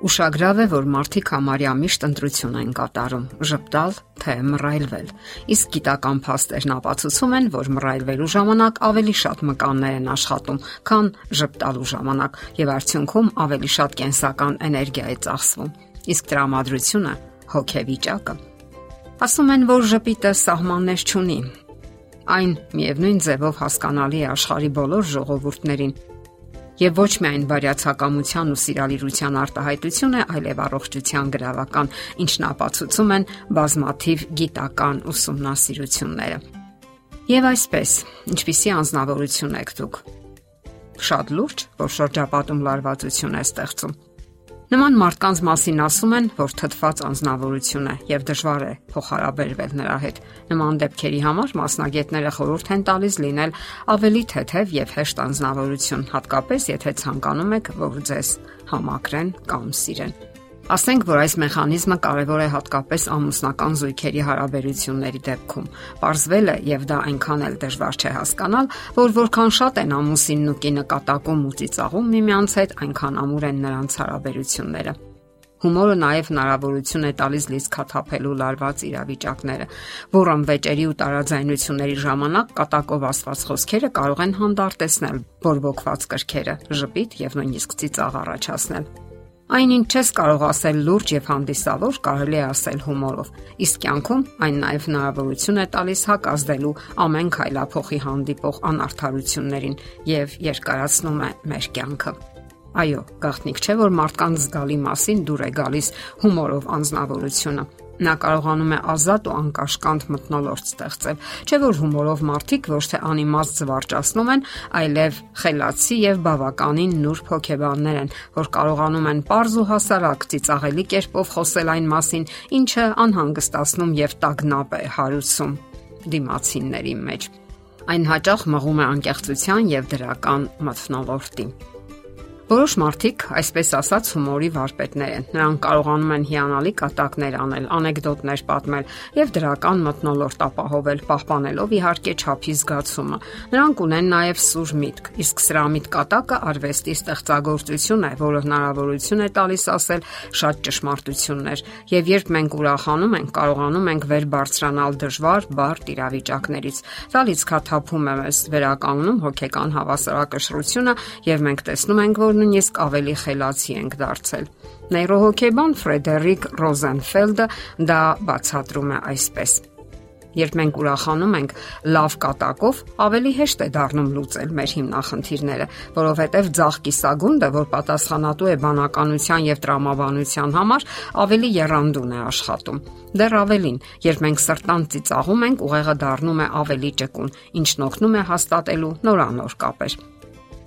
Ուշագրավ է, որ մարդիկ համարյա միշտ ընտրություն են կատարում՝ ժպտալ թե մռայլվել։ Իսկ գիտական փաստերն ապացուցում են, որ մռայլվելու ժամանակ ավելի շատ մկաններ են աշխատում, քան ժպտալու ժամանակ, եւ արդյունքում ավելի շատ կենսական էներգիա է ծախսվում։ Իսկ տրամադրությունը հոգեվիճակը։ Ասում են, որ ժպիտը սահմաններ չունի։ Այն միևնույն ձևով հասկանալի է աշխարի բոլոր ժողովուրդներին եւ ոչ միայն բարյացակամության ու սիրալիրության արտահայտություն է, այլև առողջության գրավական, ինչն ապացուցում են բազմաթիվ գիտական ուսումնասիրությունները։ Եվ այսպես, ինչպիսի անznավորություն եք դուք։ Շատ լուրջ, որ շրջապատում լարվածություն է ստեղծում։ Նման մարդկանց մասին ասում են, որ թթված անznավորություն է եւ դժվար է փոխհարաբերվել նրա հետ։ Նման դեպքերի համար մասնագետները խորհուրդ են տալիս լինել ավելի թեթև եւ հեշտ անznավորություն, հատկապես եթե ցանկանում եք, որ ձեզ համակրեն կամ սիրեն։ Ասենք, որ այս մեխանիզմը կարևոր է հատկապես ամուսնական զույգերի հարաբերությունների դեպքում։ Պարզվել է եւ դա այնքան էլ դժվար չէ հասկանալ, որ որքան շատ են ամուսինն ու կինը կատակում ու ծիծաղում միմյանց հետ, այնքան ամուր են նրանց հարաբերությունները։ Հումորը նաև հնարավորություն է տալիս լիցքաթափելու լարված իրավիճակները, որոն վեճերի ու տարաձայնությունների ժամանակ կատակով ասված խոսքերը կարող են հանդարտեցնել բորբոքված կրքերը, ժպիտ եւ նույնիսկ ծիծաղ առաջացնել։ Այնին չես կարող ասել լուրջ եւ հանդիսավոր, կարելի է ասել հումորով։ Իսկ կյանքում այն նաեւ հնարավորություն է տալիս հակազդելու ամեն քայլափոխի հանդիպող անարթարություններին եւ երկարացնում է մեր կյանքը։ Այո, գաղտնիք չէ, որ մարդկանց զգալի մասին դուր է գալիս հումորով անznավորությունը Նա կարողանում է ազատ ու անկաշկանդ մտնոլորտ ստեղծել։ Չէ որ հումորով մարդիկ ոչ թե անիմաստ զվարճացնում են, այլև խելացի եւ բավականին նուրբ հոգեբաններ են, որ կարողանում են པարզ ու հասարակ ծիծաղելի կերպով խոսել այն մասին, ինչը անհանգստացնում եւ տագնապ է հարուցում դիմացինների մեջ։ Այն հաճախ մղում է անկեղծության եւ դրական մթնոլորտի։ Որոշ մարդիկ, այսպես ասած, հումորի վարպետներ են։ Նրանք կարողանում են հիանալի կատակներ անել, անեկդոտներ պատմել եւ դրական մթնոլորտ ապահովել, պահպանելով իհարկե չափի զգացումը։ Նրանք ունեն նաեւ սուր միտք, իսկ սրա միտ կատակը արվեստի ստեղծագործություն է, որը հնարավորություն է տալիս ասել շատ ճշմարտություններ։ Եվ երբ մենք ուրախանում ենք, կարողանում ենք վեր բարձրանալ դժվար, բարդ իրավիճակներից։ Դա լիցքաթափում է մեզ վերականգնում հոգեկան հավասարակշռությունը եւ մենք տեսնում ենք, որ նույնիսկ ավելի խելացի ենք դարձել։ Նեյրոհոգեբան Ֆրեդերիկ Ռոզենֆելդը դա բացատրում է այսպես. Երբ մենք ուրախանում ենք լավ կատակով, ավելի հեշտ է դառնում լուծել մեր հիմնախնդիրները, որովհետև ցախ կիսագունդը, որ պատասխանատու է բանականության եւ տրամաբանության համար, ավելի երանդուն է աշխատում։ Դեռ ավելին, երբ մենք սրտան ծիծաղում ենք, ուղեղը դառնում է ավելի ճկուն, ինչն օգնում է հաստատելու նորանոր կապեր։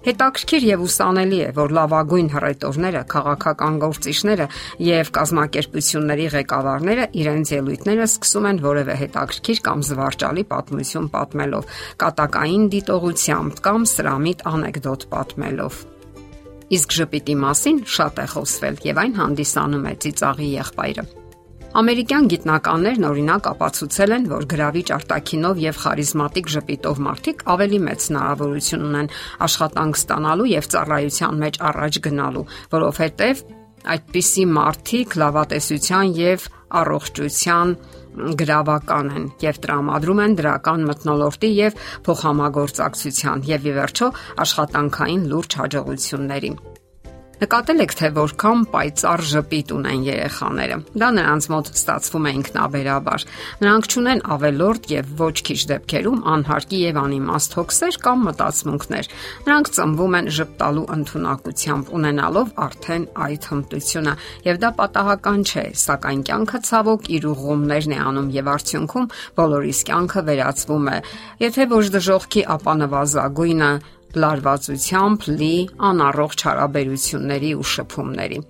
Հետաքրքիր եւ ուսանելի է, որ լավագույն հռետորները, քաղաքական գործիչները եւ կազմակերպությունների ղեկավարները իրենց ելույթները սկսում են որևէ հետաքրքիր կամ զվարճալի պատմություն պատմելով, կատակային դիտողությամբ կամ սրամիտ անեկդոտ պատմելով։ Իսկ ժպիտի մասին շատ է խոսվել եւ այն հանդիսանում է ծիծաղի եղբայրը։ Ամերիկյան գիտնականներն օրինակ ապացուցել են, որ գրավիչ արտակինով եւ խարիզմատիկ ժպիտով մարդիկ ավելի մեծ հնարավորություն ունեն աշխատանք ստանալու եւ ծառայության մեջ առաջ գնալու, որովհետեւ այդպիսի մարդիկ լավատեսության եւ առողջության գրավական են եւ տրամադրում են դրական մտնոլորտի եւ փոխհամագործակցության եւ ի վերջո աշխատանքային լուրջ հաջողությունների։ Նկատել եք թե որքան պայծառ ժպիտ ունեն երեխաները։ Դա նրանց մոտ ստացվում է ինքնաբերաբար։ Նրանք ճունեն ավելորդ եւ ոչ քիչ դեպքերում անհարկի եւ անիմաստ հոգսեր կամ մտածմունքներ։ Նրանք ծնվում են ժպտալու ընտունակությամբ, ունենալով արդեն այդ հմտությունը, եւ դա պատահական չէ, սակայն կյանքը ցավոք իր ուղումներն է անում եւ արդյունքում բոլորիս կյանքը վերածվում է։ Եթե ոչ դժողքի, ապա նվազագույնը լարվածությամբ լի անառողջ հարաբերությունների ու շփումների։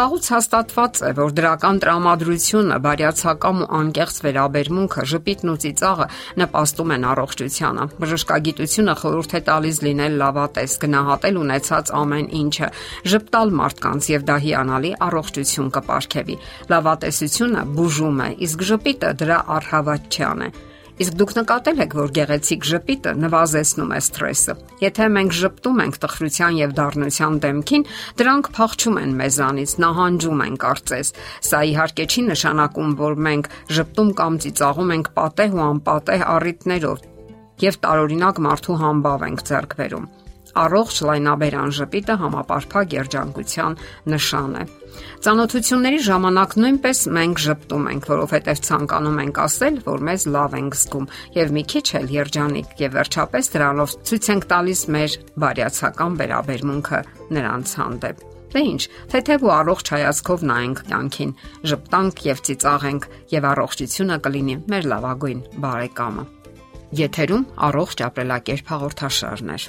Վաղուց հաստատված է, որ դրական տրամադրությունը, բարյացակամ ու անկեղծ վերաբերմունքը, ժպիտն ու ծիծաղը նպաստում են առողջությանը։ Բժշկագիտությունը խորհուրդ է տալիս լինել լավատես, գնահատել ունեցած ամեն ինչը, ժպտալ մարդկանց եւ դա հիանալի առողջություն կպարգևի։ Լավատեսությունը բուժում է, իսկ ժպիտը դրա արհավատչյան է։ Իսկ դուք նկատել եք, որ գեղեցիկ ժպիտը նվազեցնում է սթրեսը։ Եթե մենք ժպտում ենք տխրության եւ դառնության դեմքին, դրանք փախչում են մեզանից, նահանջում են կարծես։ Սա իհարկե չի նշանակում, որ մենք ժպտում կամ ծիծաղում ենք պատեհ ու անպատեհ առիթներով եւ տարօրինակ մարդու համբավ ենք ձեռք բերում։ Առողջ լայնաբերան ժպիտը համապարփակ երջանկության նշան է։ Ծանոթությունների ժամանակ նույնպես մենք ճպտում ենք, որովհետև ցանկանում ենք ասել, որ մեզ լավ ենք զգում եւ մի քիչ էլ երջանիկ եւ վերջապես դրանով ցույց ենք տալիս մեր բարյացակամ վերաբերմունքը նրանց հանդեպ։ Դե ինչ, թեթև ու առողջ հայացքով նայենք կյանքին, ճպտանք եւ ծիծաղենք եւ առողջությունը կլինի մեր լավագույն բարեկամը։ Եթերում առողջ ապրելակերպ հաղորդաշարներ։